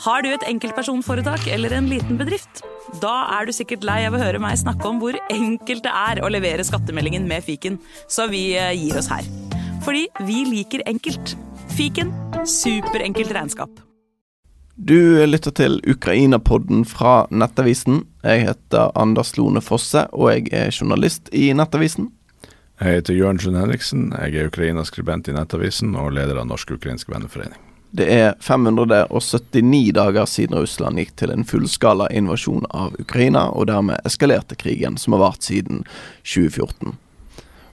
Har du et enkeltpersonforetak eller en liten bedrift? Da er du sikkert lei av å høre meg snakke om hvor enkelt det er å levere skattemeldingen med fiken, så vi eh, gir oss her. Fordi vi liker enkelt. Fiken superenkelt regnskap. Du lytter til Ukraina-podden fra Nettavisen. Jeg heter Anders Lone Fosse, og jeg er journalist i Nettavisen. Jeg heter Jørn Sjøen Henriksen. Jeg er Ukraina-skribent i Nettavisen og leder av Norsk-ukrainsk venneforening. Det er 579 dager siden Russland gikk til en fullskala invasjon av Ukraina, og dermed eskalerte krigen, som har vart siden 2014.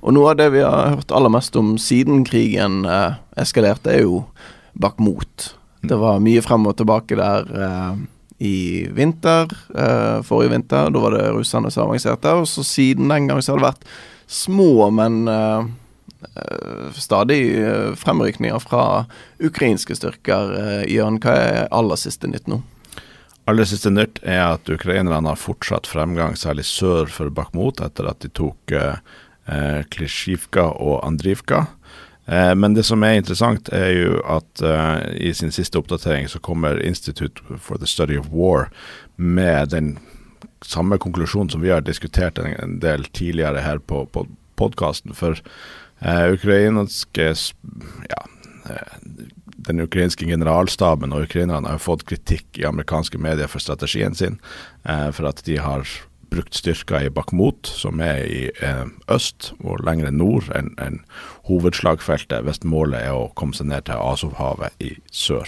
Og noe av det vi har hørt aller mest om siden krigen eh, eskalerte, er jo Bakhmut. Det var mye frem og tilbake der eh, i vinter, eh, forrige vinter. Da var det russerne som avanserte. Og så siden den gang så har det vært små, men Eh, stadig eh, fremrykninger fra ukrainske styrker. Eh, Jørn, hva er aller siste nytt nå? Aller siste nytt er at ukrainerne har fortsatt fremgang, særlig sør for Bakhmut, etter at de tok eh, Klisjivka og Andrivka. Eh, men det som er interessant, er jo at eh, i sin siste oppdatering så kommer Institute for the Study of War med den samme konklusjonen som vi har diskutert en, del tidligere her på, på podkasten. For eh, ukrainske ja, uh, Den ukrainske generalstaben og ukrainerne har fått kritikk i amerikanske medier for strategien sin. eh, for at de har brukt styrker i Bakhmut, som er i øst og lengre nord enn en hovedslagfeltet, hvis målet er å komme seg ned til Azovhavet i sør.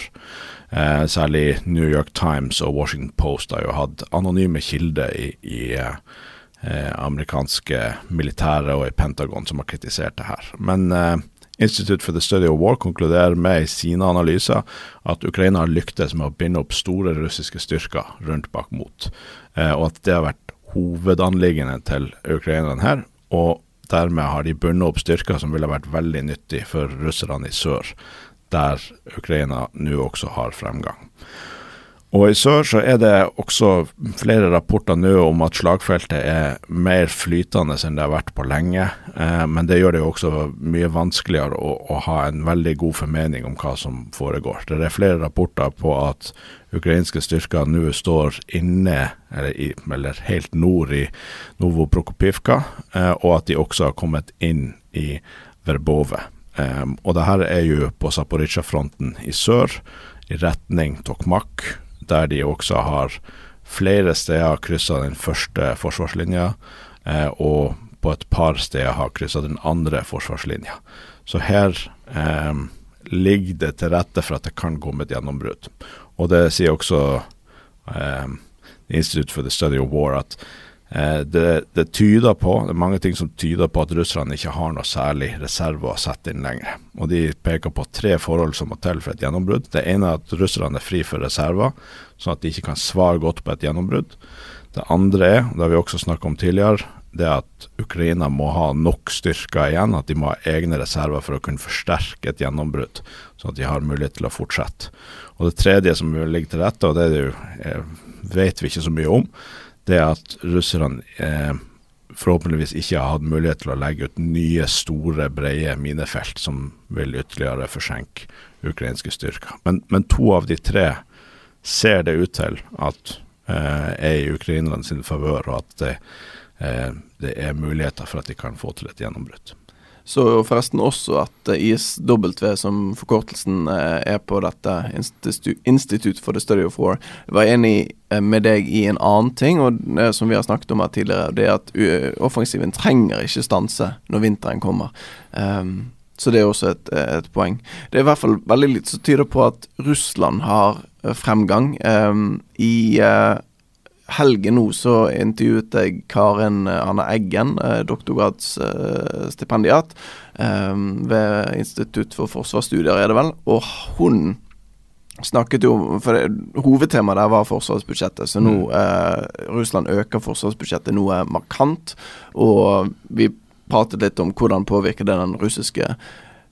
særlig New York Times og Washington Post har jo hatt anonyme kilder i, i eh, amerikanske militære og i Pentagon som har kritisert det her. Men eh, Institute for the Study of War konkluderer med i sine analyser at Ukraina har lyktes med å binde opp store russiske styrker rundt Bakhmut, eh, og at det har vært hovedanliggende til ukrainerne her. og Dermed har de bundet opp styrker som ville vært veldig nyttig for russerne i sør, der Ukraina nå også har fremgang. Og i sør så er det også flere rapporter nå om at slagfeltet er mer flytende enn det har vært på lenge. Eh, men det gjør det jo også mye vanskeligere å, å, ha en veldig god formening om hva som foregår. Det er flere rapporter på at ukrainske styrker nå står inne, eller, i, eller helt nord i Novoprokopivka, eh, og at de også har kommet inn i Verbove. Eh, og det her er jo på Zaporizjzja-fronten i sør, i retning Tokmak der de også har flere steder kryssa den første forsvarslinja, eh, og på et par steder har kryssa den andre forsvarslinja. Så her eh, ligger det til rette for at det kan komme et gjennombrudd. Og det sier også eh, Institute for the Study of War at det, det, tyder på, det er mange ting som tyder på at russerne ikke har noe særlig reserve å sette inn lenger. Og De peker på tre forhold som må til for et gjennombrudd. Det ene er at russerne er fri for reserver, sånn at de ikke kan svare godt på et gjennombrudd. Det andre er, det har vi også snakket om tidligere, det at Ukraina må ha nok styrker igjen, at de må ha egne reserver for å kunne forsterke et gjennombrudd, sånn at de har mulighet til å fortsette. Og Det tredje som ligger til rette, og det jo, eh, vet vi ikke så mye om, det at russerne eh, forhåpentligvis ikke har hatt mulighet til å legge ut nye, store, brede minefelt som vil ytterligere forsinke ukrainske styrker. Men, men, to av de tre ser det ut til at eh, er i ukrainerne sin favør, og at det, eh, det er muligheter for at de kan få til et gjennombrudd. Så forresten også at ISW, som forkortelsen eh, er på dette Institute for the Study of War, var enig eh, med deg i en annen ting, og som vi har snakket om her tidligere, det er at offensiven trenger ikke stanse når vinteren kommer. Um, så det er også et, et, poeng. Det er i hvert fall veldig litt som tyder på at Russland har eh, fremgang. Um, I uh, helgen nå så intervjuet jeg Karen Anna Eggen, eh, doktorgradsstipendiat eh, ved Institutt for forsvarsstudier, er det vel. Og hun snakket jo For det, hovedtemaet der var forsvarsbudsjettet. Så nå mm. eh, Russland øker forsvarsbudsjettet noe markant. Og vi pratet litt om hvordan påvirker det den russiske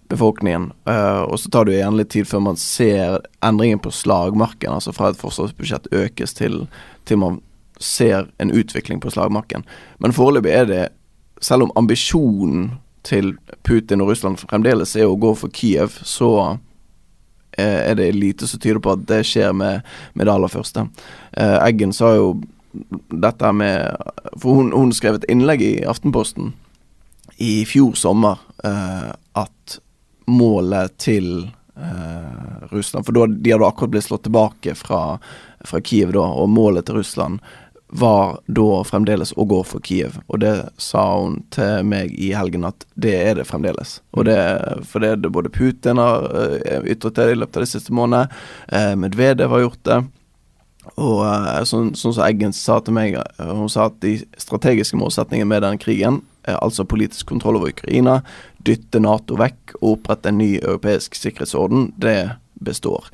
befolkningen. Uh, og så tar det jo gjerne litt tid før man ser endringen på slagmarken. Altså fra et forsvarsbudsjett økes til, til man ser en utvikling på slagmarken. Men foreløpig er det, selv om ambisjonen til Putin og Russland fremdeles er å gå for Kiev, så er det lite som tyder på at det skjer med, med det aller første. Eggen sa jo dette med For hun, hun skrev et innlegg i Aftenposten i fjor sommer at målet til Russland For da, de hadde akkurat blitt slått tilbake fra, fra Kiev, da, og målet til Russland var da fremdeles å gå for Kiev. Og det sa hun til meg i helgen at det er det fremdeles. Og det, for det er både Putin har uh, ytret det i løpet av de siste månedene, uh, Medvedev har gjort det. Og uh, sånn, sånn som Eggen sa til meg, hun sa at de strategiske målsetningene med den krigen, altså politisk kontroll over Ukraina, dytte Nato vekk og opprette en ny europeisk sikkerhetsorden, det består.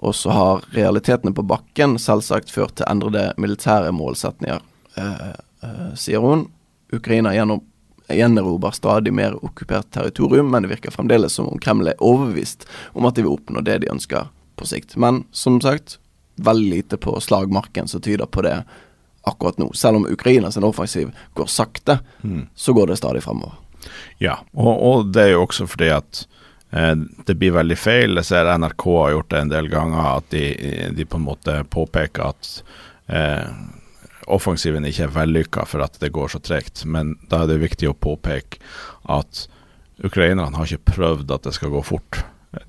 Og så har realitetene på bakken selvsagt ført til endrede militære målsetninger, eh, eh, sier hun. Ukraina gjennom, gjenerobrer stadig mer okkupert territorium, men det virker fremdeles som om Kreml er overbevist om at de vil oppnå det de ønsker på sikt. Men som sagt, veldig lite på slagmarken som tyder på det akkurat nå. Selv om Ukrainas offensiv går sakte, mm. så går det stadig fremover. Ja, og, og det er jo også fordi at det blir veldig feil. Jeg ser NRK har gjort det en del ganger, at de, de på en måte påpeker at eh, offensiven ikke er vellykka for at det går så tregt. Men da er det viktig å påpeke at ukrainerne har ikke prøvd at det skal gå fort.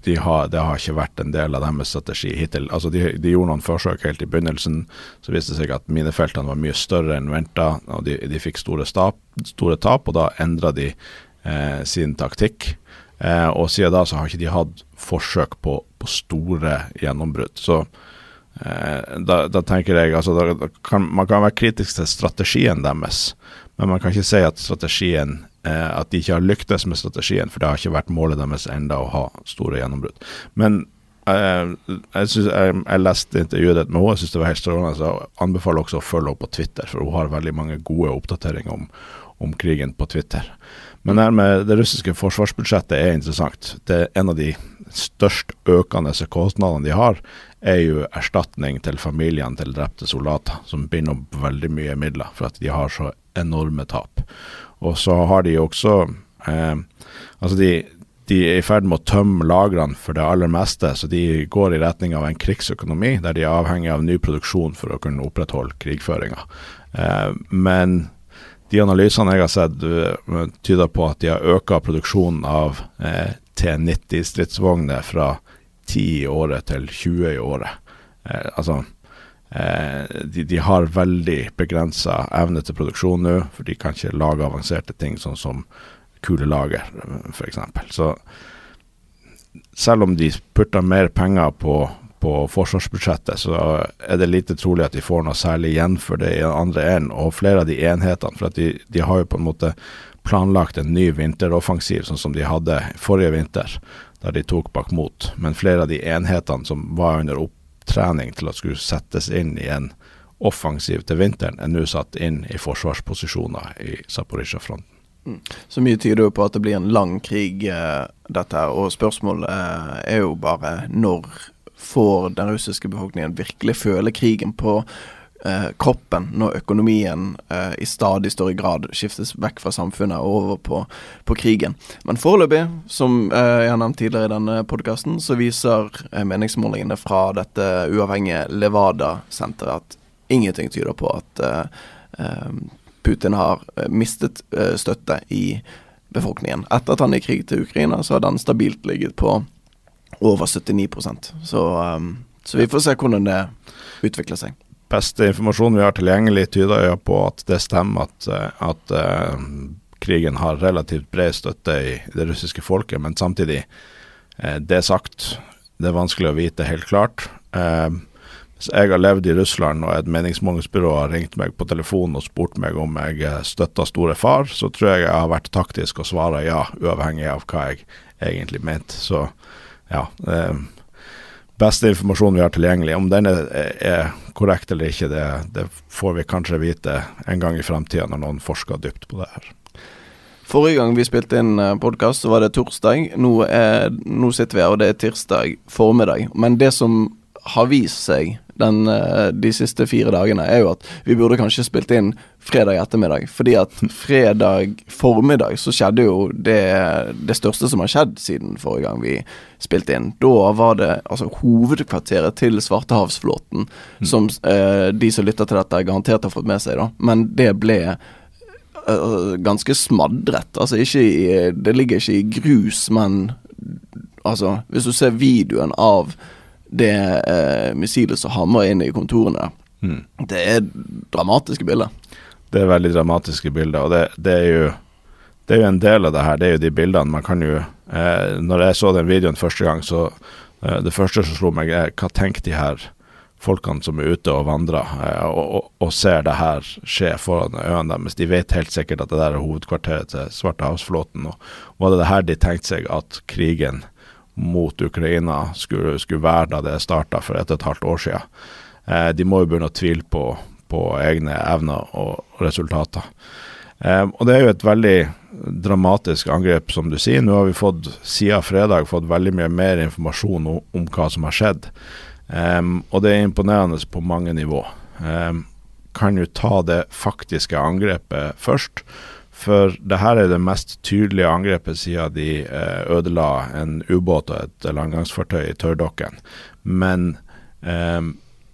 De har, det har ikke vært en del av deres strategi hittil. Altså de, de, gjorde noen forsøk helt i begynnelsen. Så viste det seg at minefeltene var mye større enn venta, og de, de fikk store, stap, store, tap. Og da endra de eh, sin taktikk. Eh, og siden da så har ikke de hatt forsøk på, på store gjennombrudd. Så eh, da, da, tenker jeg altså da, da kan, Man kan være kritisk til strategien deres, men man kan ikke si at strategien eh, at de ikke har lyktes med strategien, for det har ikke vært målet deres enda å ha store gjennombrudd. Men eh, jeg, synes, jeg, jeg, leste intervjuet ditt med henne, jeg syns det var helt strålende. Så jeg anbefaler også å følge henne på Twitter, for hun har veldig mange gode oppdateringer om, om krigen på Twitter. Men det, det russiske forsvarsbudsjettet er interessant. Det er En av de størst økende kostnadene de har, er jo erstatning til familiene til drepte soldater, som binder opp veldig mye midler for at de har så enorme tap. Og så har de også eh, Altså, de, de er i ferd med å tømme lagrene for det aller meste, så de går i retning av en krigsøkonomi der de er avhengig av ny produksjon for å kunne opprettholde krigføringa. Eh, men de analysene jeg har sett, uh, tyder på at de har økt produksjonen av eh, T90-stridsvogner fra 10 i året til 20 i året. Eh, altså eh, de, de, har veldig begrensa evne til produksjon nå, for de kan ikke lage avanserte ting sånn som kulelager, f.eks. Så selv om de putter mer penger på på forsvarsbudsjettet, så er det lite trolig at de får noe særlig igjen for det i den andre enden. Og flere av de enhetene, for de, de, har jo på en måte planlagt en ny vinteroffensiv, sånn som de hadde forrige vinter, der de tok bak mot. Men flere av de enhetene som var under opptrening til å skulle settes inn i en offensiv til vinteren, er nå satt inn i forsvarsposisjoner i Zaporizjzja-fronten. Mm. Så mye tyder jo på at det blir en lang krig, eh, dette. Og spørsmålet eh, er jo bare når får den russiske befolkningen virkelig føle krigen på eh, kroppen når økonomien eh, i stadig større grad skiftes vekk fra samfunnet og over på, på krigen. Men foreløpig, som eh, jeg har nevnt tidligere i denne podkasten, så viser eh, meningsmålingene fra dette uavhengige Levada-senteret at ingenting tyder på at eh, eh, Putin har mistet støtte i befolkningen. Etter at han gikk krig til Ukraina, så har den stabilt ligget på over 79 så, um, så vi får se hvordan det utvikler seg. Beste informasjonen vi har tilgjengelig, tyder jo på at det stemmer at, eh, at uh, krigen har relativt bred støtte i det russiske folket, men samtidig, uh, det sagt, det er vanskelig å vite helt klart. Uh, hvis jeg har levd i Russland og et meningsmålingsbyrå har ringt meg på telefonen og spurt meg om jeg støtter store far, så tror jeg jeg har vært taktisk og svarer ja, uavhengig av hva jeg egentlig mente. Så ja, eh, beste informasjonen vi har tilgjengelig. Om den er, er korrekt eller ikke, det, det, får vi kanskje vite en gang i fremtida når noen forsker dypt på det her. Forrige gang vi spilte inn eh, podkast, så var det torsdag. Nå, er, nå, sitter vi her, og det er tirsdag formiddag. Men det som har vist seg den, eh, de siste fire dagene, er jo at vi burde kanskje spilt inn fredag ettermiddag. Fordi at fredag formiddag så skjedde jo det, det største som har skjedd siden forrige gang vi spilte inn. Da var det altså hovedkvarteret til Svartehavsflåten, mm. som eh, de som lytter til dette, garantert har fått med seg, da. Men det ble eh, ganske smadret. Altså ikke i Det ligger ikke i grus, men altså Hvis du ser videoen av det eh, missilet som hamrer inn i kontorene. Mm. Det er dramatiske bilder. Det er veldig dramatiske bilder, og det, det, er jo, det, er jo en del av det her. Det er jo de bildene man kan jo eh, Når jeg så den videoen første gang, så eh, Det første som slo meg, er hva tenker de her folkene som er ute og vandrer eh, og, og, og, ser det her skje foran øynene deres. De vet helt sikkert at det der er hovedkvarteret til Svartehavsflåten. Og var det det her de tenkte seg at krigen mot Ukraina skulle, skulle være da det starta for et og et halvt år siden. Eh, de må jo begynne å tvile på, på egne evner og, resultater. Eh, og Det er jo et veldig dramatisk angrep, som du sier. Nå har vi fått, siden fredag fått veldig mye mer informasjon om, om hva som har skjedd. Eh, og det er imponerende på mange nivå. Eh, kan jo ta det faktiske angrepet først. For det her er det mest tydelige angrepet siden de eh, ødela en ubåt og et landgangsfartøy i tørrdokken. Men eh,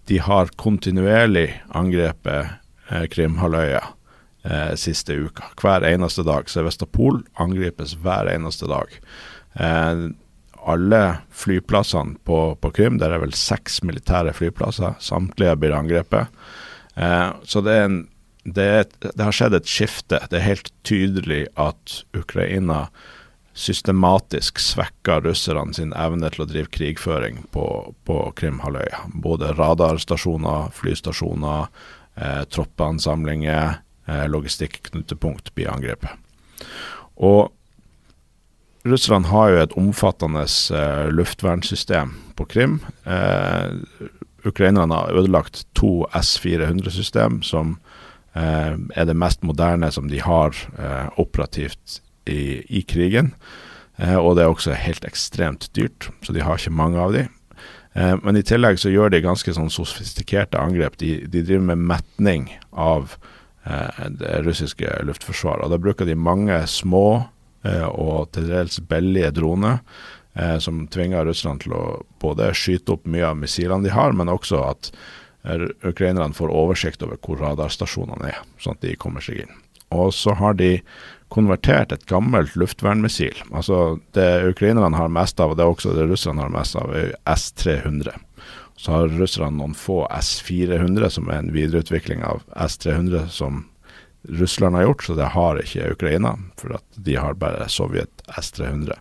de har kontinuerlig angrepet eh, Krimhalvøya eh, siste uka. Hver eneste dag. Sevastopol angripes hver eneste dag. Eh, alle flyplassene på, på, Krim, der er vel seks militære flyplasser, samtlige blir angrepet. Eh, så det er en det, det, har skjedd et skifte. Det er helt tydelig at Ukraina systematisk svekker russerne sin evne til å drive krigføring på, på Krimhalvøya. Både radarstasjoner, flystasjoner, eh, troppeansamlinger, eh, logistikknutepunkt blir angrepet. Og Russland har jo et omfattende eh, luftvernsystem på Krim. Eh, Ukrainerne har ødelagt to S-400-system som er det mest moderne som de har eh, operativt i, i krigen. Eh, og det er også helt ekstremt dyrt, så de har ikke mange av de. Men i tillegg så gjør de ganske sånn sofistikerte angrep. De, de driver med metning av det russiske luftforsvaret. Og da bruker de mange små og til dels billige droner som tvinger Russland til å både skyte opp mye av missilene de har, men også at ukrainerne får oversikt over hvor radarstasjonene er, sånn at de kommer seg inn. Og så har de konvertert et gammelt luftvernmissil. Altså Det ukrainerne har mest av, og det er også det russerne har mest av, er S-300. Så har russerne noen få S-400, som er en videreutvikling av S-300 som Russland har gjort, så det har ikke Ukraina. For at de har bare Sovjet S-300.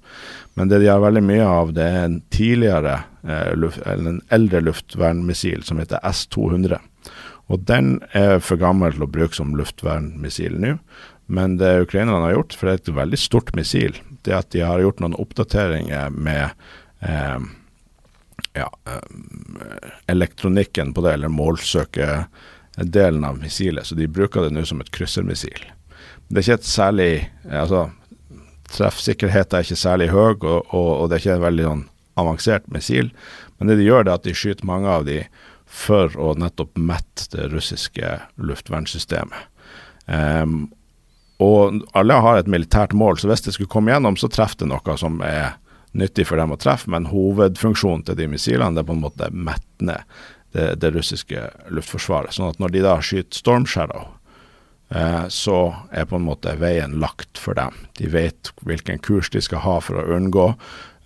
Men det de har veldig mye av, det er en tidligere, eh, luft, en eldre luftvernmissil som heter S-200. Og den er for gammel til å bruke som luftvernmissil nå. Men det ukrainerne har gjort, for det er et veldig stort missil, det at de har gjort noen oppdateringer med eh, ja, eh, elektronikken på det, eller målsøke delen av missilet, så de bruker det nå som et kryssermissil. Det er ikke et særlig altså, Treffsikkerheten er ikke særlig høy, og, og, og, det er ikke en veldig sånn, avansert missil. Men det de gjør, er at de skyter mange av de for å nettopp mette det russiske luftvernsystemet. Um, og alle har et militært mål, så hvis det skulle komme gjennom, så treffer det noe som er nyttig for dem å treffe, men hovedfunksjonen til de missilene er på en måte mette ned det, russiske luftforsvaret. Sånn at når de da skyter Storm Shadow, så er på en måte veien lagt for dem. De vet hvilken kurs de skal ha for å unngå,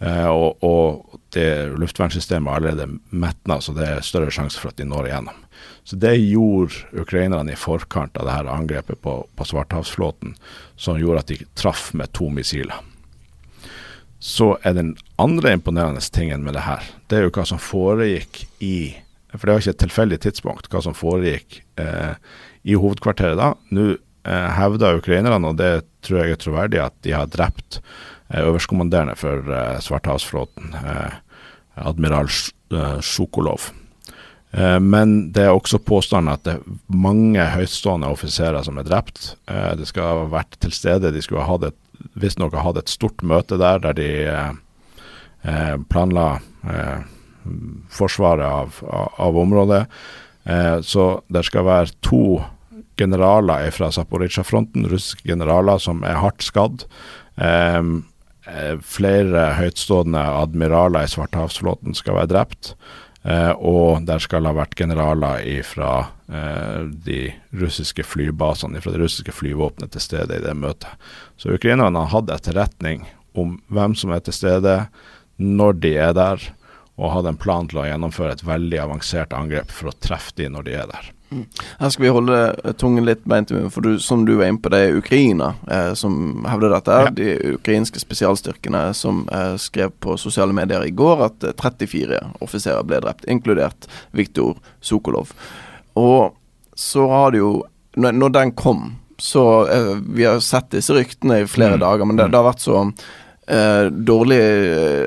eh, og, og, det luftvernsystemet er allerede metna, så det er større sjanse for at de når igjennom. Så det gjorde ukrainerne i forkant av det her angrepet på, på Svartehavsflåten, som gjorde at de traff med to missiler. Så er den andre imponerende tingen med det her, det er jo hva som foregikk i for det var ikke et tilfeldig tidspunkt hva som foregikk eh, i hovedkvarteret da. Nå eh, hevder ukrainerne, og det tror jeg er troverdig, at de har drept eh, øverstkommanderende for eh, Svartehavsflåten, eh, admiral Sjukolov. Eh, men det er også påstanden at det er mange høytstående offiserer som er drept. Eh, det skal ha vært til stede. De skulle ha et, visstnok ha hatt et stort møte der, der de planla forsvaret av, av området. Eh, så det skal være to generaler fra Zaporizjzja-fronten, russiske generaler som er hardt skadd. Eh, eh, flere høytstående admiraler i Svartehavsflåten skal være drept. Eh, og der skal ha vært generaler fra de russiske flybasene, fra det russiske flyvåpenet til stede i det møtet. Så ukrainerne har hatt etterretning om hvem som er til stede, når de er der, og hadde en plan til å gjennomføre et veldig avansert angrep for å treffe de når de er der. Mm. Her skal vi holde tungen litt beint i munnen, for du, som du var inne på, det er Ukraina eh, som hevder dette. Ja. De ukrainske spesialstyrkene som eh, skrev på sosiale medier i går at 34 eh, offiserer ble drept, inkludert Viktor Sokolov. Og så har det jo Når, når den kom, så eh, Vi har sett disse ryktene i flere mm. dager, men det, mm. det har vært så eh, dårlige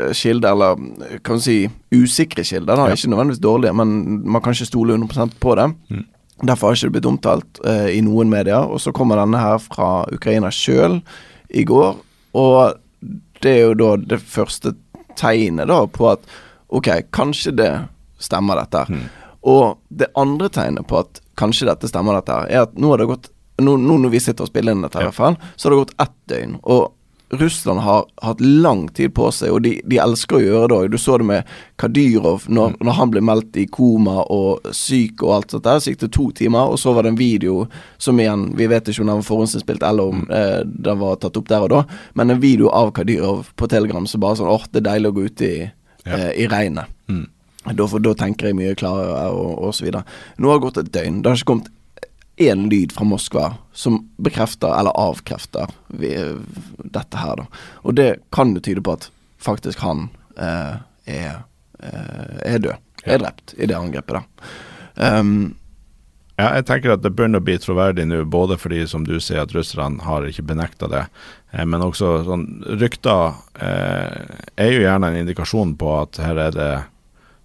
eh, kilder, eller kan vi si usikre kilder. Da. Ja. Ikke nødvendigvis dårlige, men man kan ikke stole 100% på det. Mm. Derfor har ikke det blitt omtalt eh, i noen medier. Og så kommer denne her fra Ukraina sjøl i går, og det er jo da det første tegnet da på at OK, kanskje det stemmer, dette. Mm. Og det andre tegnet på at kanskje dette stemmer, dette, er at nå har det gått nå, nå når vi sitter og spiller inn dette, i hvert fall, så har det gått ett døgn. Og Russland har hatt lang tid på seg, og de, de elsker å gjøre det òg. Du så det med Kadyrov når, mm. når, han ble meldt i koma og syk og alt sånt. der, Så gikk det to timer, og så var det en video som igjen Vi vet ikke om den var forhåndsinnspilt eller om mm. eh, den var tatt opp der og da, men en video av Kadyrov på Telegram som bare sånn åh, det er deilig å gå ut i, ja. eh, i regnet. Mm. Da, for, da tenker jeg mye klarere, og, og så videre. Nå har det gått et døgn. Det har ikke kommet én lyd fra Moskva som bekrefter eller avkrefter dette her, da. Og det kan jo tyde på at faktisk han eh, er, eh, er, død. Er drept i det angrepet, da. Um, ja, jeg tenker at det begynner å bli troverdig nå, både fordi som du sier at russerne har ikke benekta det, eh, men også sånn Rykter eh, er jo gjerne en indikasjon på at her er det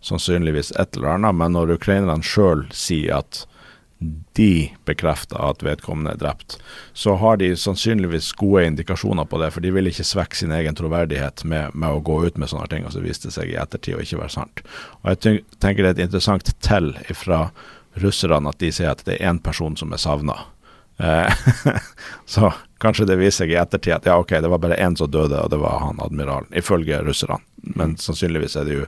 sannsynligvis et eller annet, men når ukrainerne sjøl sier at de bekrefter at vedkommende er drept, så har de sannsynligvis gode indikasjoner på det, for de vil ikke svekke sin egen troverdighet med, med å gå ut med sånne ting, og så viste det seg i ettertid å ikke være sant. Og Jeg tenker det er et interessant tell fra russerne at de sier at det er én person som er savna. Eh, så kanskje det viser seg i ettertid at ja, ok, det var bare én som døde, og det var han admiralen, ifølge russerne. Men sannsynligvis er det jo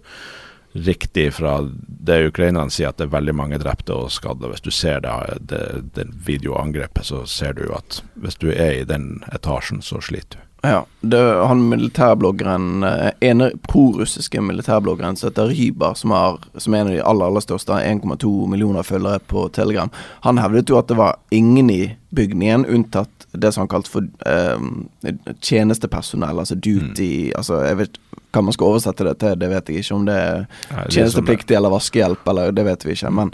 riktig fra det ukrainerne sier, at det er veldig mange drepte og skadde. Hvis du ser det, det, det videoangrepet, så ser du at hvis du er i den etasjen, så sliter du. Ja. Det, han militærbloggeren, En ene prorussiske militærbloggeren som heter Rybar, som, har, som er en av de aller, aller største, 1,2 millioner følgere på Telegram, han hevdet jo at det var ingen i bygningen, unntatt det som han kalte for eh, tjenestepersonell, altså duty mm. Altså, jeg vet hva man skal oversette det til, det vet jeg ikke. Om det er tjenestepliktig eller vaskehjelp, eller det vet vi ikke. Men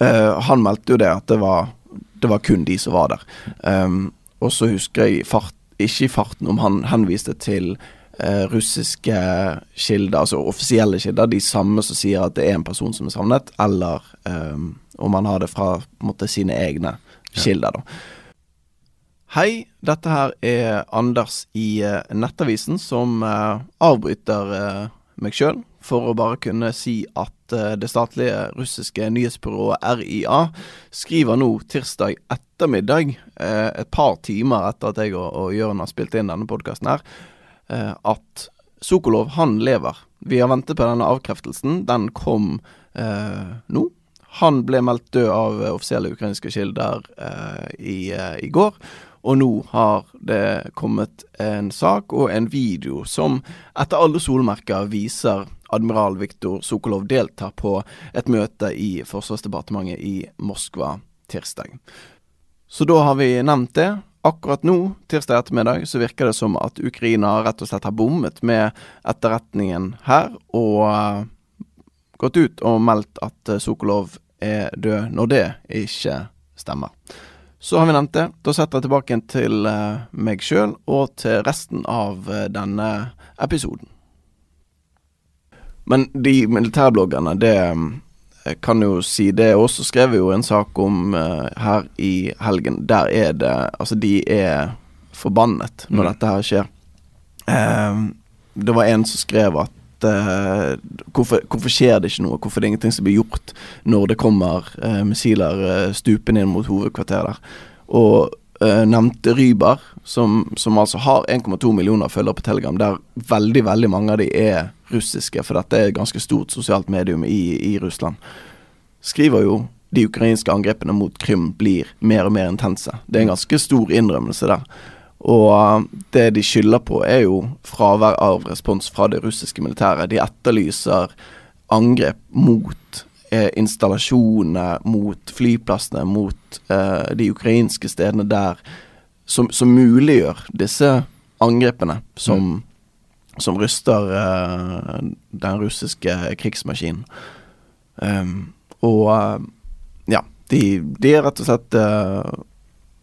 uh, han meldte jo det, at det var, det var kun de som var der. Um, og så husker jeg fart, ikke i farten om han henviste til uh, russiske kilder, altså offisielle kilder, de samme som sier at det er en person som er savnet, eller um, om han har det fra på en måte, sine egne kilder. da. Hei, dette her er Anders i uh, Nettavisen som uh, avbryter uh, meg sjøl for å bare kunne si at det statlige russiske nyhetsbyrået RIA skriver nå tirsdag ettermiddag, et par timer etter at jeg og, og Jørn har spilt inn denne podkasten her, at Sokolov, han lever. Vi har ventet på denne avkreftelsen. Den kom nå. Han ble meldt død av offisielle ukrainske kilder i, i går. Og nå har det kommet en sak og en video som etter alle solmerker viser admiral Viktor Sokolov delta på et møte i Forsvarsdepartementet i Moskva tirsdag. Så da har vi nevnt det. Akkurat nå, tirsdag ettermiddag, så virker det som at Ukraina rett og slett har bommet med etterretningen her, og uh, gått ut og meldt at uh, Sokolov er død, når det ikke stemmer. Så har vi nevnt det. Da setter jeg tilbake til uh, meg sjøl og til resten av denne episoden. Men de militærbloggerne, det uh, kan jo si Det er også vi jo en sak om her i helgen. Der er det Altså, de er forbannet når mm. dette her skjer. det var en som skrev at uh, hvorfor, hvorfor, skjer det ikke noe? Hvorfor det er ingenting som blir gjort når det kommer eh, missiler eh, stupende inn mot hovedkvarteret der? Og eh, nevnte Rybar, som, som altså har 1,2 millioner følgere på Telegram, der veldig, veldig mange av de er russiske, for dette er et ganske stort sosialt medium i, i Russland, skriver jo de ukrainske angrepene mot Krim blir mer og mer intense. Det er en ganske stor innrømmelse der. Og uh, det de skylder på, er jo fravær av respons fra det russiske militæret. De etterlyser angrep mot eh, installasjonene, mot flyplassene, mot eh, de ukrainske stedene der som, som muliggjør disse angrepene som, mm. som ryster eh, den russiske krigsmaskinen. Um, og uh, ja, de, de, er rett og slett uh,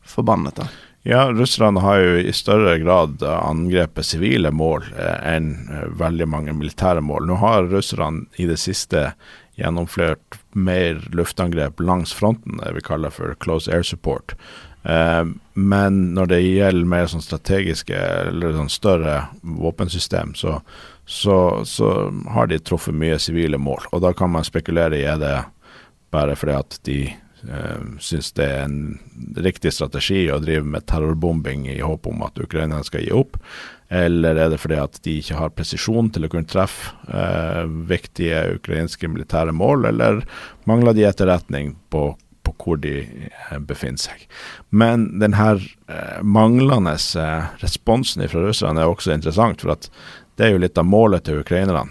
forbannet. da. Ja, russerne har jo i større grad angrepet sivile mål eh, enn eh, veldig mange militære mål. Nå har russerne i det siste gjennomført mer luftangrep langs fronten, det vi kaller for close air support. Eh, men når det gjelder mer sånn strategiske eller sånn større våpensystem, så, så, så har de truffet mye sivile mål. Og da kan man spekulere i er det bare fordi at de syns det er en riktig strategi å drive med terrorbombing i håp om at Ukraina skal gi opp, eller er det fordi at de ikke har presisjon til å kunne treffe uh, viktige ukrainske militære mål, eller mangler de etterretning på, på hvor de uh, befinner seg. Men denne uh, manglende responsen fra russerne er også interessant, for at det er jo litt av målet til ukrainerne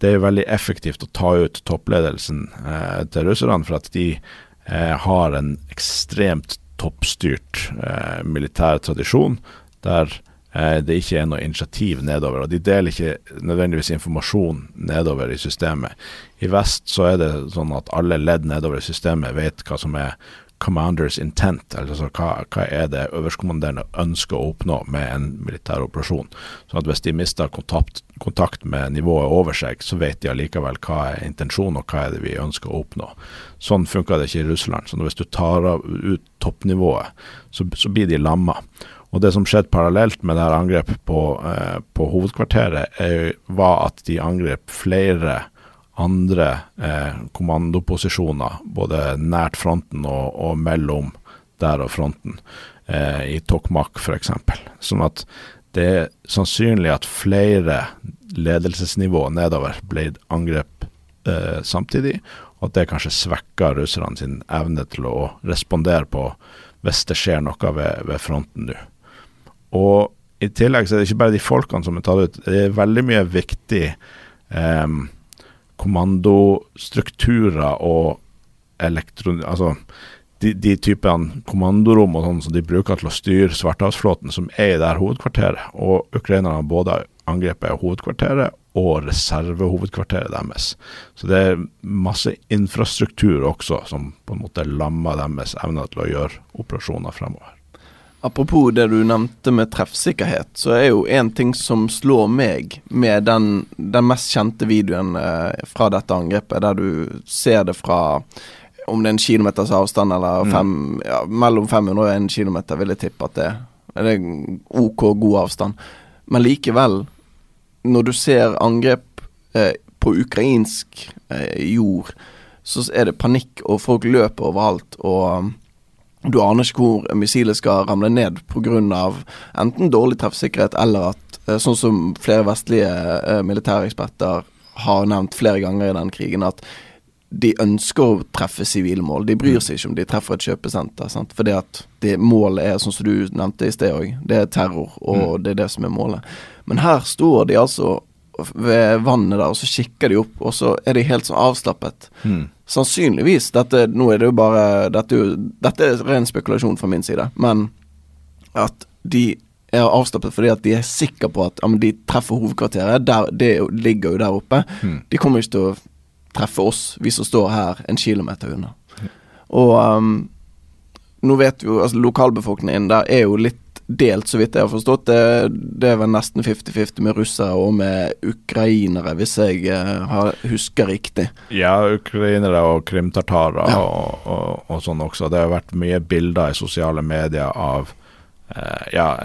det er veldig effektivt å ta ut toppledelsen eh, til russerne, for at de eh, har en ekstremt toppstyrt eh, militær tradisjon der eh, det ikke er noe initiativ nedover. Og de deler ikke nødvendigvis informasjon nedover i systemet. I vest så er det sånn at alle ledd nedover i systemet vet hva som er commanders intent, altså hva, hva er det øverstkommanderende ønsker å oppnå med en militær operasjon. Sånn at Hvis de mister kontakt, kontakt, med nivået over seg, så vet de allikevel hva er intensjonen og hva er det vi ønsker å oppnå. Sånn funker det ikke i Russland. Så Hvis du tar ut toppnivået, så, så blir de lamma. Og Det som skjedde parallelt med det her angrepet på, eh, på hovedkvarteret, er, var at de angrep flere andre eh, kommandoposisjoner, både nært fronten og, og, mellom der og fronten, eh, i Tokmak f.eks. Sånn at det er sannsynlig at flere ledelsesnivå nedover ble angrep eh, samtidig, og at det kanskje svekker russerne sin evne til å respondere på hvis det skjer noe ved, ved fronten nå. Og i tillegg så er det ikke bare de folkene som er tatt ut, det er veldig mye viktig eh, kommandostrukturer og elektron... Altså de, de typene kommandorom og sånn som de bruker til å styre Svartehavsflåten, som er i det her hovedkvarteret. Og ukrainerne har både angrepet hovedkvarteret og reservehovedkvarteret deres. Så det er masse infrastruktur også som på en måte lammer deres evne til å gjøre operasjoner fremover. Apropos det du nevnte med treffsikkerhet, så er jo en ting som slår meg med den, den mest kjente videoen eh, fra dette angrepet, der du ser det fra om det er en kilometers avstand eller mm. fem, mm. ja, mellom 500 og 1 kilometer, vil jeg tippe at det. Det er OK god avstand. Men likevel, når du ser angrep eh, på ukrainsk eh, jord, så er det panikk, og folk løper overalt. og du aner ikke hvor missilet skal ramle ned pga. enten dårlig treffsikkerhet eller at, eh, sånn som flere vestlige militære militæreksperter har nevnt flere ganger i den krigen, at de ønsker å treffe sivile mål. De bryr seg ikke om de treffer et kjøpesenter. Sant? Fordi at det målet er, sånn som du nevnte i sted òg, det er terror, og mm. det er det som er målet. Men her står de altså ved vannet der, og så kikker de opp, og så er de helt sånn avslappet. Mm sannsynligvis Dette, nå er det jo bare Dette, dette er ren spekulasjon fra min side, men at de er avslappet fordi at de er sikre på at ja, de treffer hovedkvarteret. Der, det ligger jo der oppe. Mm. De kommer ikke til å treffe oss, vi som står her en kilometer unna. Mm. Og um, nå vet vi jo altså Lokalbefolkningen der er jo litt delt, så vidt jeg har forstått. Det, det er vel nesten 50-50 med russere og med ukrainere, hvis jeg uh, har, husker riktig. Ja, ukrainere og krimtartarer ja. og, og, og, sånn også. Det har vært mye bilder i sosiale medier av Eh, ja,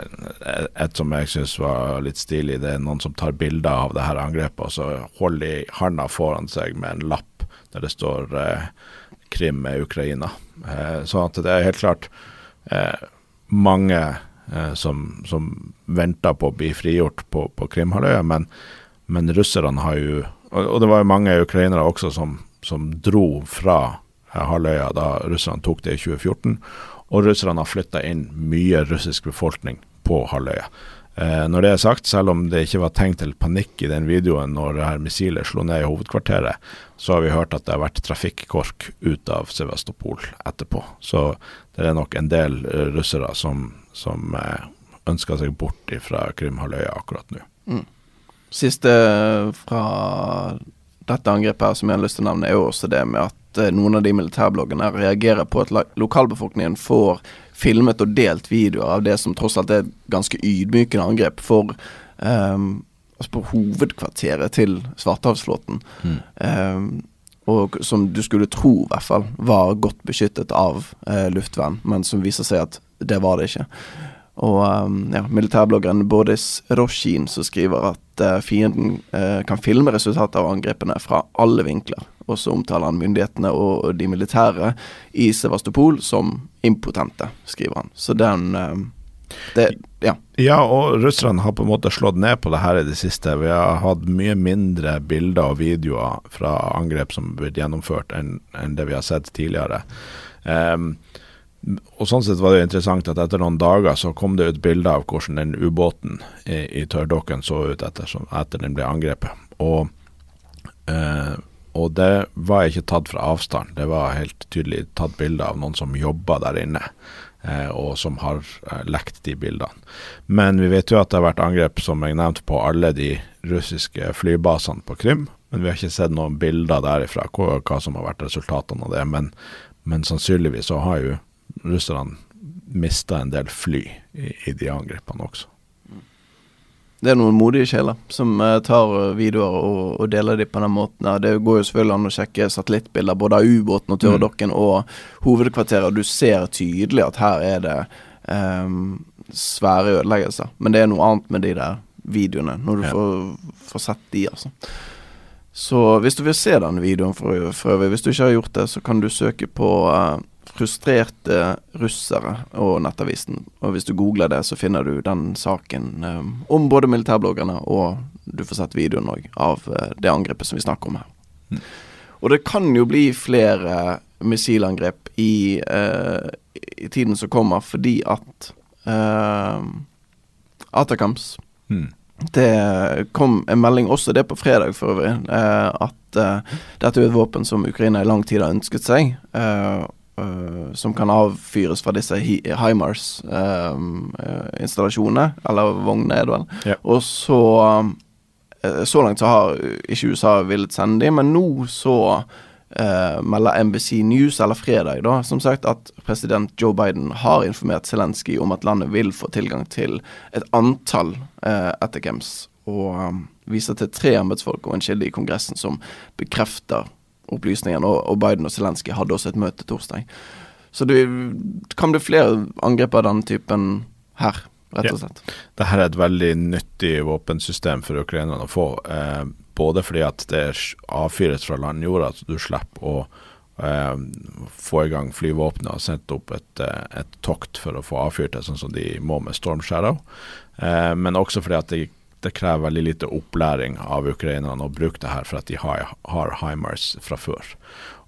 et som jeg syns var litt stilig, det er noen som tar bilder av det her angrepet, og så holder de handa foran seg med en lapp der det står eh, Krim med Ukraina. Eh, sånn at det er helt klart eh, mange eh, som, som, venta på å bli frigjort på, på Krimhalvøya, men, men russerne har jo og, det var jo mange ukrainere også som, som dro fra eh, halvøya da russerne tok det i 2014 og russerne har flytta inn mye russisk befolkning på halvøya. Eh, når det er sagt, selv om det ikke var tegn til panikk i den videoen når det her missilet slo ned i hovedkvarteret, så har vi hørt at det har vært trafikkork ut av Sevastopol etterpå. Så det er nok en del uh, russere som, som uh, ønsker seg bort fra Krimhalvøya akkurat nå. Mm. Siste fra dette angrepet her som jeg har lyst til å nevne, er jo også det med at Eh, noen av de militærbloggene reagerer på at lokalbefolkningen får filmet og delt videoer av det som tross alt er et ganske ydmykende angrep for um, altså på hovedkvarteret til Svartehavsflåten. Mm. Um, og som du skulle tro i hvert fall var godt beskyttet av uh, luftvern, men som viser seg at det var det ikke. Og um, ja, militærbloggeren Boris Roshin som skriver at uh, fienden uh, kan filme resultatet av angrepene fra alle vinkler. Og så omtaler han myndighetene og de militære i Sevastopol som impotente, skriver han. Så den eh, det, ja. ja, og russerne har på en måte slått ned på det her i det siste. Vi har hatt mye mindre bilder og videoer fra angrep som har blitt gjennomført, enn, enn det vi har sett tidligere. Um, og sånn sett var det jo interessant at etter noen dager så kom det ut bilder av hvordan den ubåten i, i tørrdokken så ut etter, etter den ble angrepet. Og uh, og det var ikke tatt fra avstand. Det var helt tydelig tatt bilder av noen som jobba der inne, eh, og som har eh, lekt de bildene. Men vi vet jo at det har vært angrep, som jeg nevnte, på alle de russiske flybasene på Krim. Men vi har ikke sett noen bilder derifra hva, hva som har vært resultatene av det. Men, men sannsynligvis så har jo russerne mista en del fly i, i de angrepene også. Det er noen modige sjeler som uh, tar videoer og, og, deler dem på den måten. Det går jo selvfølgelig an å sjekke satellittbilder både av ubåten og tørrdokken mm. og hovedkvarteret, og du ser tydelig at her er det um, svære ødeleggelser. Men det er noe annet med de der videoene, når du ja. får, får, sett de, altså. Så hvis du vil se den videoen for, for øvrig, hvis du ikke har gjort det, så kan du søke på uh, frustrerte russere og Nettavisen. Og hvis du googler det, så finner du den saken eh, om både militærbloggerne og du får sett videoen òg av eh, det angrepet som vi snakker om her. Mm. Og det kan jo bli flere missilangrep i, eh, i tiden som kommer, fordi at uh, Atacams mm. Det kom en melding også det på fredag, for øvrig, at dette er et våpen som Ukraina i lang tid har ønsket seg. Uh, som kan avfyres fra disse HIMARS-installasjonene, uh, eller vognene, er det vel. Ja. Og så uh, Så langt så har ikke USA villet sende dem, men nå så melder NBC News, eller fredag, da, som sagt, at president Joe Biden har informert Zelenskyj om at landet vil få tilgang til et antall uh, ettercamps, og um, viser til tre embetsfolk og en kilde i Kongressen som bekrefter opplysningene. Og, Biden og Zelenskyj hadde også et møte torsdag. Så det kan bli flere angrep av den typen her, rett og slett. Ja. Dette er et veldig nyttig våpensystem for ukrainerne å få. Eh, både fordi at det avfyres fra landjorda, så du slipper å eh, få i gang flyvåpenet og sette opp et, eh, et, tokt for å få avfyrt det, sånn som de må med Storm Shadow. Eh, men også fordi at det det krever veldig lite opplæring av ukrainerne å bruke det her for at de har, har HIMARS fra før.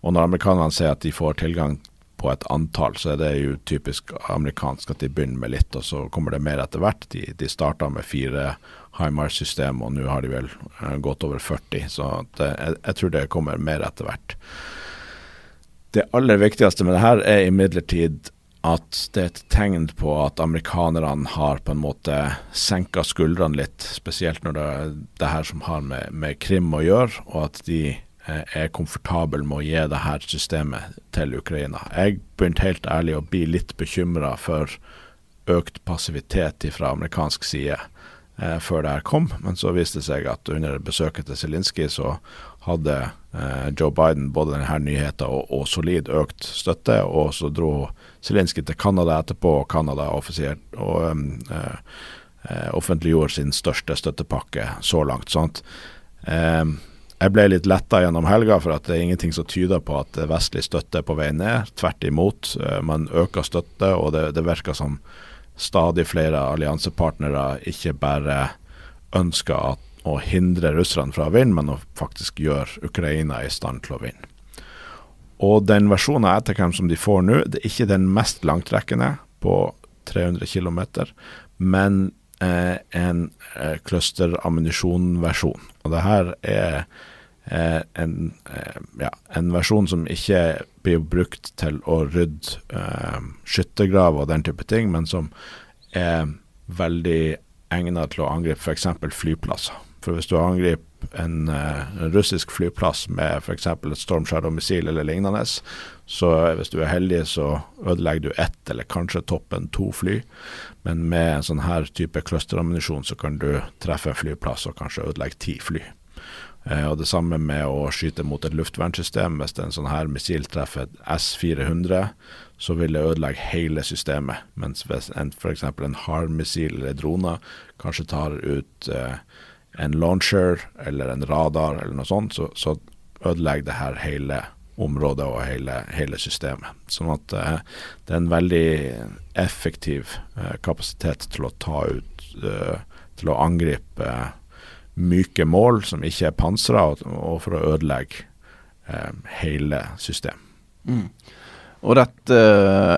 Og når amerikanerne sier at de får tilgang på et antall, så er det jo typisk amerikansk at de begynner med litt, og så kommer det mer etter hvert. De, de starta med fire HIMARS-system, og nå har de vel uh, gått over 40, så det, jeg, jeg tror det kommer mer etter hvert. Det aller viktigste med det her er imidlertid at det er et tegn på at amerikanerne har på en måte senka skuldrene litt, spesielt når det er det her som har med, med Krim å gjøre, og at de eh, er komfortable med å gi det her systemet til Ukraina. Jeg begynte helt ærlig å bli litt bekymra for økt passivitet fra amerikansk side eh, før det her kom, men så viste det seg at under besøket til Zelinskyj så hadde Joe Biden både denne nyheten og, og, solid økt støtte. Og så dro Zelenskyj til Canada etterpå, og Canada offisielt og um, eh, eh, offentliggjorde sin største støttepakke så langt. at eh, jeg ble litt letta gjennom helga, for at det er ingenting som tyder på at vestlig støtte er på vei ned. Tvert imot. Eh, man øker støtte, og det, det virker som stadig flere alliansepartnere ikke bare ønsker at, å hindre russerne fra å vinne, men å faktisk gjøre Ukraina i stand til å vinne. Og den versjonen av Ettercam som de får nå, det er ikke den mest langtrekkende på 300 km, men eh, en eh, clusterammunisjonversjon. Og det her er eh, en, eh, ja, en, versjon som ikke blir brukt til å rydde eh, skyttergraver og den type ting, men som er veldig egnet til å angripe f.eks. flyplasser. For hvis du angriper en, en russisk flyplass med f.eks. et Storm Shadow-missil eller lignende, så hvis du er heldig, så ødelegger du ett eller kanskje toppen to fly. Men med en sånn her type clusterammunisjon så kan du treffe en flyplass og kanskje ødelegge ti fly. Eh, og Det samme med å skyte mot et luftvernsystem. Hvis en sånn her missil treffer S-400, så vil det ødelegge hele systemet. Mens hvis f.eks. en hard missil eller droner kanskje tar ut eh, en launcher eller en radar eller noe sånt, så, så ødelegger det her hele området og hele, hele systemet. Sånn at eh, det er en veldig effektiv eh, kapasitet til å ta ut eh, Til å angripe eh, myke mål som ikke er pansra, og, og, for å ødelegge eh, hele systemet. Mm. Og dette uh,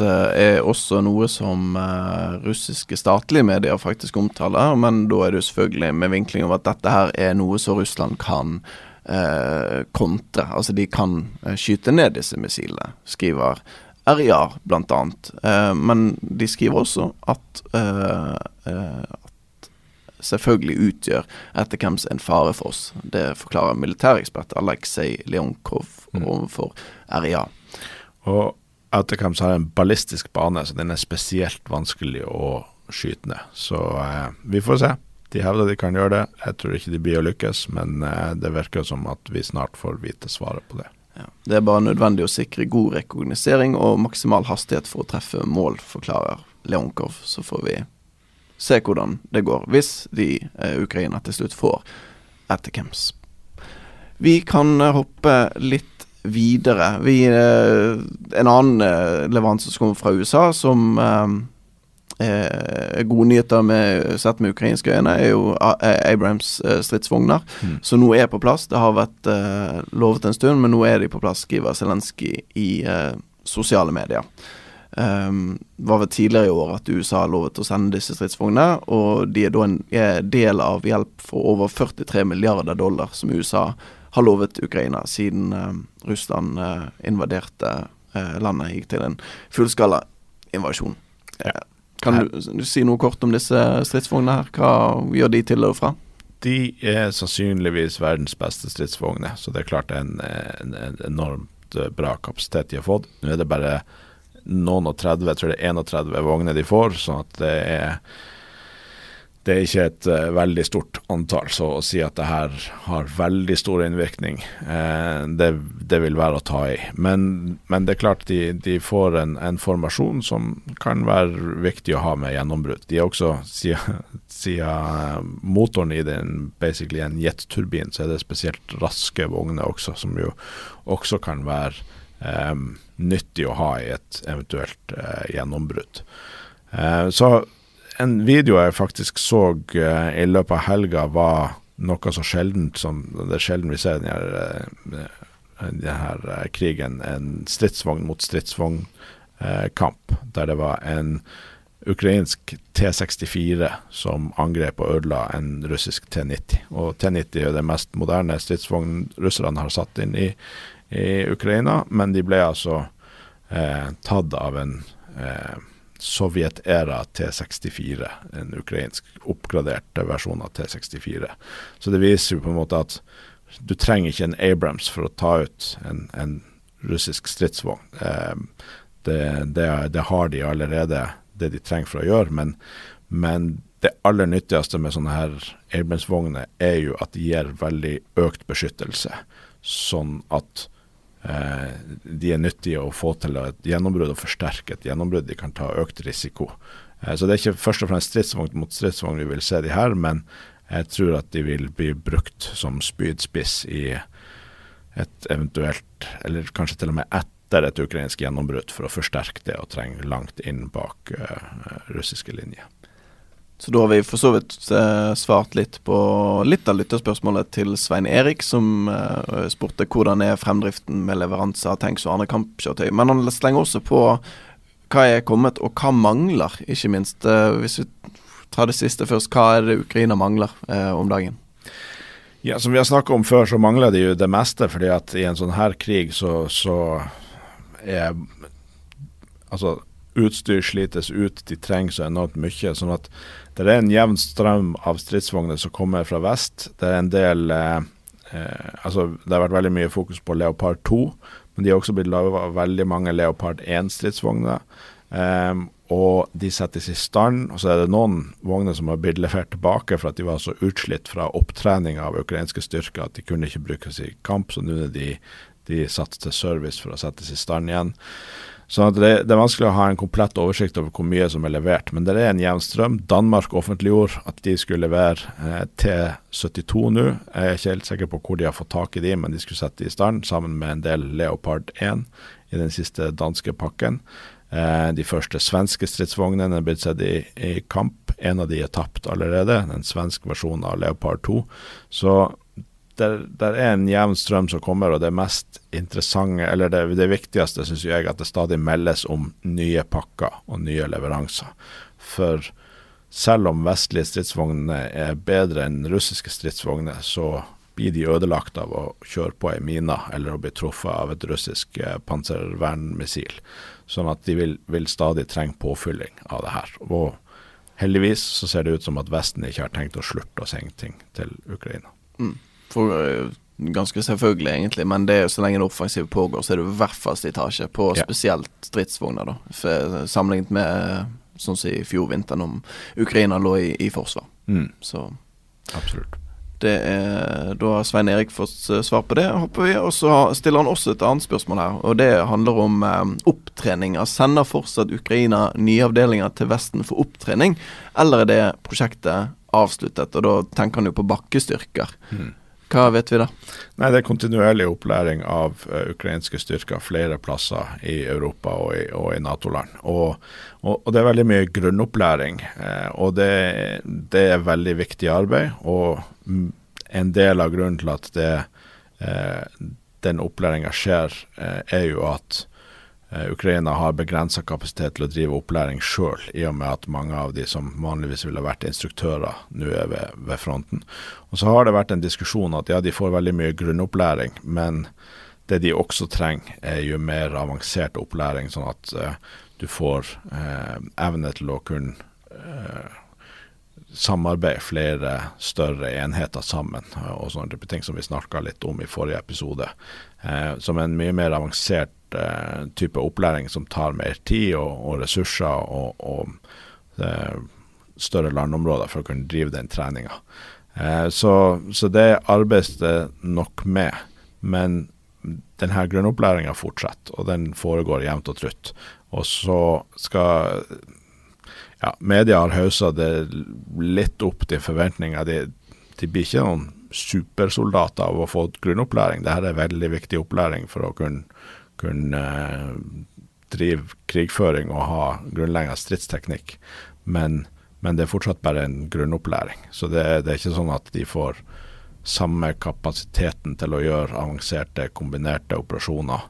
uh, er også noe som uh, russiske statlige medier faktisk omtaler, men da er det jo selvfølgelig med vinkling over at dette her er noe som Russland kan eh, kontre. Altså de kan skyte ned disse missilene, skriver RIA bl.a. Eh, men de skriver også at selvfølgelig utgjør ettercamps en fare for oss. Det forklarer militærekspert Aleksej Leonkov mm. overfor RIA. Og ettercamps har en ballistisk bane, så den er spesielt vanskelig å skyte ned. Så eh, vi får se. De hevder de kan gjøre det. Jeg tror ikke de blir å lykkes, men eh, det virker som at vi snart får vite svaret på det. Ja. Det er bare nødvendig å sikre god rekognosering og maksimal hastighet for å treffe mål, forklarer Leonkov. Så får vi se hvordan det går, hvis de eh, Ukraina til slutt får ettercamps. Vi kan eh, hoppe litt videre. Vi, eh, en annen eh, leveranse som kommer fra USA, som eh, eh, gode nyheter med, sett med ukrainske øyne, er jo Abrahams eh, stridsvogner, mm. som nå er på plass. Det har vært eh, lovet en stund, men nå er de på plass, skriver Zelenskyj i sosiale medier. Um, var vel tidligere i år at USA lovet å sende disse stridsvognene, og de er da en er del av hjelp for over 43 milliarder dollar som USA har lovet Ukraina siden uh, Russland uh, invaderte uh, landet, gikk til en fullskala invasjon. Ja. Kan du, du, si noe kort om disse stridsvognene her? Hva gjør de til og fra? De er sannsynligvis verdens beste stridsvogner, så det er klart en, en, en enormt bra kapasitet de har fått. Nå er det bare noen og 30, jeg tror det er 31 vogner de får. sånn at det er det er ikke et uh, veldig stort antall, så å si at det her har veldig stor innvirkning, uh, det, det, vil være å ta i. Men, men det er klart de, de får en, en, formasjon som kan være viktig å ha med gjennombrudd. De er også, siden, siden motoren i den basically en jetturbin, så er det spesielt raske vogner også, som jo også kan være um, nyttig å ha i et eventuelt uh, gjennombrudd. Så en video jeg faktisk så uh, i løpet av helga, var noe så sjeldent som Det er sjelden vi ser denne, denne krigen, en stridsvogn mot stridsvognkamp, der det var en ukrainsk T64 som angrep og ødela en russisk T90. Og T90 er det mest moderne stridsvogn russerne har satt inn i, i Ukraina, men de ble altså eh, tatt av en eh, Sovjet-æra T64, en ukrainsk oppgradert versjon av T64. Så det viser jo på en måte at du trenger ikke en Abrams for å ta ut en, en russisk stridsvogn. Eh, det, det, det, har de allerede, det de trenger for å gjøre, men, men det aller nyttigste med sånne her Abrams-vogner er jo at de gir veldig økt beskyttelse. sånn at de er nyttige å få til et gjennombrudd og forsterke et gjennombrudd. De kan ta økt risiko. Eh, så det er ikke først og fremst stridsvogn mot stridsvogn vi vil se de her, men jeg tror at de vil bli brukt som spydspiss i et eventuelt, eller kanskje til og med etter et ukrainsk gjennombrudd, for å forsterke det og trenge langt inn bak uh, russiske linjer. Så da har vi for så vidt eh, svart litt på litt av lytterspørsmålet til Svein Erik, som eh, spurte hvordan er fremdriften med leveranse av tanks og andre kampkjøretøy. Men han slenger også på hva er kommet, og hva mangler, ikke minst. Eh, hvis vi tar det siste først, hva er det Ukraina mangler eh, om dagen? Ja, Som vi har snakka om før, så mangler de jo det meste. fordi at i en sånn her krig så, så er Altså, utstyr slites ut, de trenger så enormt mye. sånn at det er en jevn strøm av stridsvogner som kommer fra vest. Det er en del eh, eh, altså Det har vært veldig mye fokus på Leopard 2, men de har også blitt laga veldig mange Leopard 1-stridsvogner. Um, og de settes i stand. Og så er det noen vogner som har blitt levert tilbake for at de var så utslitt fra opptrening av ukrainske styrker at de kunne ikke brukes i kamp, så nå er de, de satt til service for å settes i stand igjen. Så det, det, er vanskelig å ha en komplett oversikt over hvor mye som er levert. Men det er en jevn strøm. Danmark offentliggjorde at de skulle levere eh, T72 nå. Jeg er ikke helt sikker på hvor de har fått tak i de, men de skulle sette de i stand sammen med en del Leopard 1 i den siste danske pakken. Eh, de første svenske stridsvognene er blitt sett i, i, kamp. En av de er tapt allerede, den svenske versjonen av Leopard 2. Så der, der, er en jevn strøm som kommer, og det mest interessante, eller det, det viktigste, syns jeg, at det stadig meldes om nye pakker og nye leveranser. For selv om vestlige stridsvogner er bedre enn russiske stridsvogner, så blir de ødelagt av å kjøre på ei mine eller å bli truffet av et russisk eh, panservernmissil. Sånn at de vil, vil, stadig trenge påfylling av det her. Og heldigvis så ser det ut som at Vesten ikke har tenkt å slutte å sende ting til Ukraina. Mm. For, uh, ganske selvfølgelig, egentlig, men det er så lenge en offensiv pågår, så er det i hvert fall slitasje på ja. spesielt stridsvogner. da for, Sammenlignet med sånn som i fjor vinter, om Ukraina lå i, i forsvar. Mm. Så Absolutt. Det er, da har Svein Erik fått eh, svar på det, håper vi. Og så stiller han også et annet spørsmål her, og det handler om eh, opptreninger. Sender fortsatt Ukraina nye avdelinger til Vesten for opptrening, eller er det prosjektet avsluttet? Og da tenker han jo på bakkestyrker. Mm. Hva vet vi da? Nei, Det er kontinuerlig opplæring av uh, ukrainske styrker flere plasser i Europa og i, i Nato-land. Og, og, og, det er veldig mye grunnopplæring. Uh, og det, det, er veldig viktig arbeid. Og en del av grunnen til at det, uh, den opplæringa skjer, er jo at Ukraina har begrensa kapasitet til å drive opplæring sjøl, i og med at mange av de som vanligvis ville vært instruktører, nå er ved, ved, fronten. Og Så har det vært en diskusjon at ja, de får veldig mye grunnopplæring, men det de også trenger, er jo mer avansert opplæring, sånn at uh, du får uh, evne til å kunne uh, samarbeide flere større enheter sammen, og sånne type ting som vi snakka litt om i forrige episode. som en mye mer avansert uh, type opplæring som tar mer tid og, og ressurser og, og uh, større landområder for å kunne drive den treninga. Så, så, det arbeides det nok med. Men denne grunnopplæringa fortsetter, og den foregår jevnt og trutt. Og så skal ja, media har haussa det litt opp til forventninger. De, de, blir ikke noen supersoldater av å få grunnopplæring. Dette er veldig viktig opplæring for å kunne kunne eh, drive krigføring og ha grunnleggende stridsteknikk. Men, men, det er fortsatt bare en grunnopplæring. Så det, det, er ikke sånn at de får samme kapasiteten til å gjøre avanserte, kombinerte operasjoner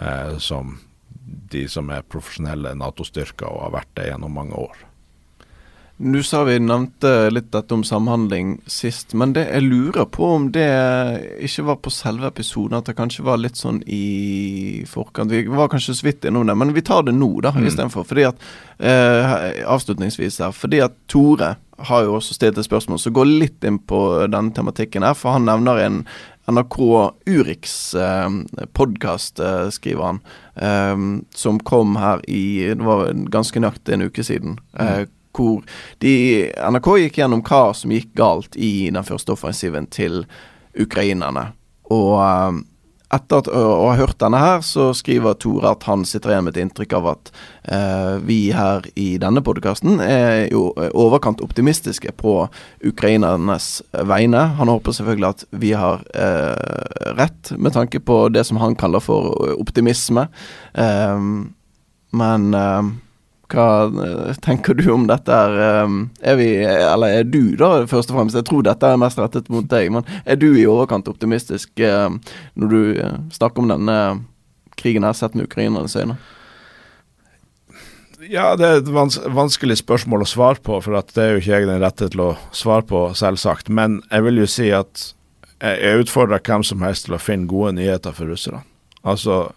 eh, som de som er profesjonelle Nato-styrker og har vært det gjennom mange år. Du sa vi nevnte litt dette om samhandling sist, men det jeg lurer på om det ikke var på selve episoden, at det kanskje var litt sånn i forkant. Vi var kanskje så vidt innom det, men vi tar det nå, da, mm. istedenfor. Fordi at eh, Avslutningsvis her, fordi at Tore har jo også stilt et spørsmål som går litt inn på denne tematikken her, for han nevner en NRK Urix eh, podkast, eh, skriver han, eh, som kom her i Det var ganske nøyaktig en uke siden. Mm hvor de, NRK gikk gjennom hva som gikk galt i den første offensiven til ukrainerne. Og um, etter at, å ha hørt denne her, så skriver Tore at han sitter igjen med et inntrykk av at eh, vi her i denne podkasten er jo overkant optimistiske på ukrainernes vegne. Han håper selvfølgelig at vi har eh, rett, med tanke på det som han kaller for optimisme. Eh, men eh, hva eh, tenker du om dette? Er, um, er vi, eller er du, da, først og fremst? Jeg tror dette er mest rettet mot deg, men er du i overkant optimistisk uh, når du uh, snakker om denne krigen her sett med ukrainernes øyne? Ja, det er et vans vanskelig spørsmål å svare på, for det er jo ikke jeg den rette til å svare på, selvsagt. Men jeg vil jo si at jeg utfordrer hvem som helst til å finne gode nyheter for russerne. Altså,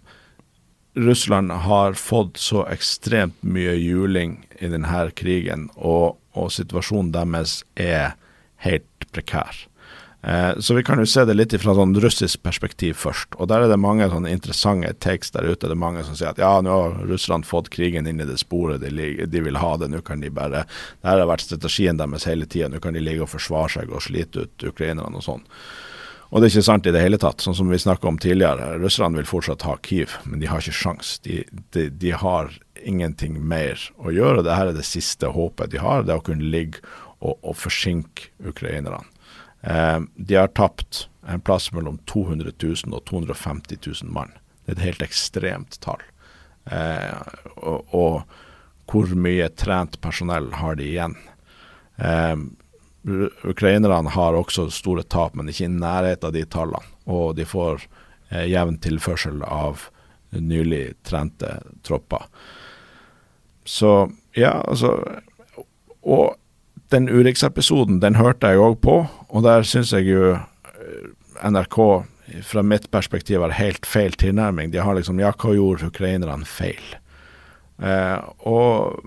Russland har fått så ekstremt mye juling i denne krigen, og, og situasjonen deres er helt prekær. Eh, så vi kan jo se det litt fra sånn russisk perspektiv først. Og der er det mange sånne interessante takes der ute. Det er mange som sier at ja, nå har Russland fått krigen inn i det sporet de, de vil ha det. Nå kan de bare Det har vært strategien deres hele tida. Nå kan de ligge og forsvare seg og slite ut ukrainerne og sånn. Og det er ikke sant i det hele tatt. Sånn som vi snakka om tidligere, russerne vil fortsatt ha Kyiv, men de har ikke sjans. De, de, de, har ingenting mer å gjøre. Dette er det siste håpet de har, det å kunne ligge og, og forsinke ukrainerne. Eh, de har tapt en plass mellom 200 000 og 250 000 mann. Det er et helt ekstremt tall. Eh, og, og, hvor mye trent personell har de igjen? Eh, Ukrainerne har også store tap, men ikke i nærheten av de tallene. Og de får eh, jevn tilførsel av nylig trente tropper. Så ja, altså Og den Urix-episoden, den hørte jeg òg på, og der syns jeg jo eh, NRK fra mitt perspektiv har helt feil tilnærming. De har liksom Ja, hva gjorde ukrainerne feil? Eh, og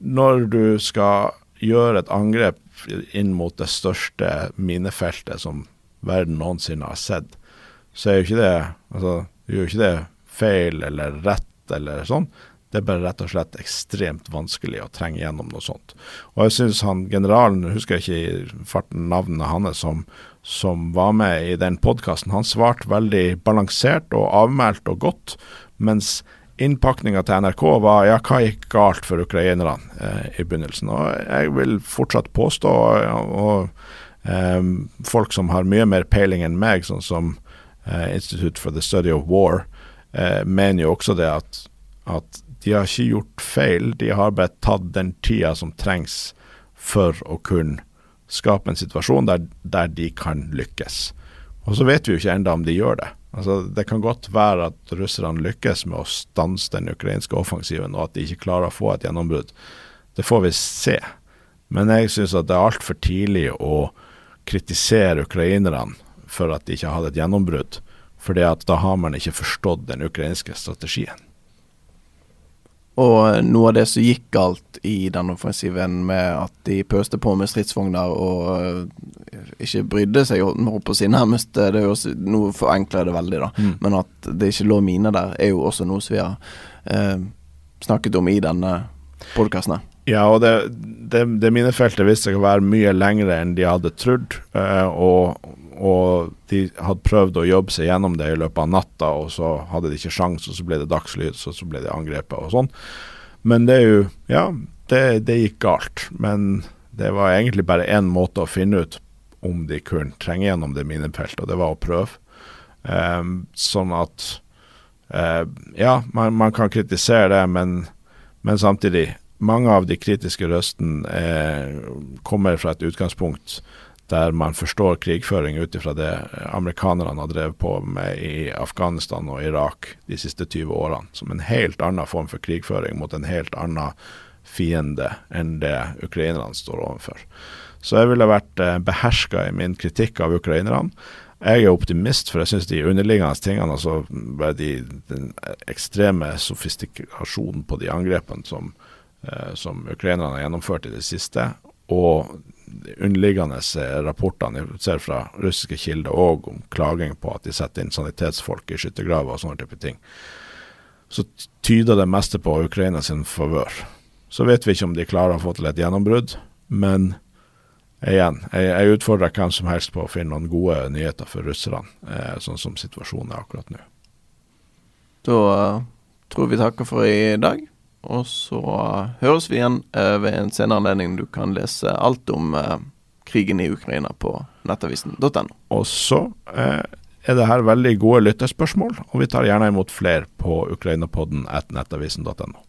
når du skal gjøre et angrep inn mot det største minefeltet som verden noensinne har sett, så er jo ikke det altså, gjør ikke det feil eller rett eller sånn. Det er bare rett og slett ekstremt vanskelig å trenge gjennom noe sånt. Og jeg syns han generalen, husker jeg ikke i farten navnet hans, som, som var med i den podkasten, han svarte veldig balansert og avmælt og godt. Mens innpakninga til NRK var ja, hva gikk galt for ukrainerne eh, i begynnelsen. Og jeg vil fortsatt påstå, og, og eh, folk som har mye mer peiling enn meg, sånn som eh, Institute for the Study of War, eh, mener jo også det at, at de har ikke gjort feil, de har bare tatt den tida som trengs for å kunne skape en situasjon der, der de kan lykkes. Og så vet vi jo ikke enda om de gjør det. Altså, det kan godt være at russerne lykkes med å stanse den ukrainske offensiven, og at de ikke klarer å få et gjennombrudd. Det får vi se. Men jeg syns at det er altfor tidlig å kritisere ukrainerne for at de ikke har hatt et gjennombrudd, for da har man ikke forstått den ukrainske strategien. Og noe av det som gikk galt i den offensiven med at de pøste på med stridsvogner og uh, ikke brydde seg om på si nærmest Det er jo også, Nå forenkler det veldig, da. Mm. Men at det ikke lå mine der, er jo også noe som vi har uh, snakket om i denne podkasten. Ja, og det, det, det minefeltet viste seg å være mye lengre enn de hadde trodd. Uh, og og de hadde prøvd å jobbe seg gjennom det i løpet av natta, og så hadde de ikke sjans, og så ble det dagslys, og så ble de angrepet og sånn. Men det er jo Ja, det, det gikk galt. Men det var egentlig bare én måte å finne ut om de kunne trenge gjennom det minefeltet, og det var å prøve. Um, sånn at uh, Ja, man, man, kan kritisere det, men, men, samtidig Mange av de kritiske røstene eh, kommer fra et utgangspunkt der man forstår krigføring ut ifra det amerikanerne har drevet på med i Afghanistan og Irak de siste 20 årene, som en helt annen form for krigføring mot en helt annen fiende enn det ukrainerne står overfor. Så jeg ville vært eh, beherska i min kritikk av ukrainerne. Jeg er optimist, for jeg syns de underliggende tingene, altså de, den ekstreme sofistikasjonen på de angrepene som, som ukrainerne har gjennomført i det siste, og underliggende eh, rapportene jeg ser fra russiske kilder òg om klaging på at de setter inn sanitetsfolk i skyttergraver og sånne type ting, så tyder det meste på Ukraina sin favør. Så vet vi ikke om de klarer å få til et gjennombrudd, men igjen, jeg, jeg utfordrer hvem som helst på å finne noen gode nyheter for russerne, eh, sånn som situasjonen er akkurat nå. Da uh, tror vi takker for i dag. Og så høres vi igjen uh, ved en senere anledning. Du kan lese alt om krigen i Ukraina på nettavisen.no. Og så er det her veldig gode lyttespørsmål, og vi tar gjerne imot flere på ukrainapodden at nettavisen.no.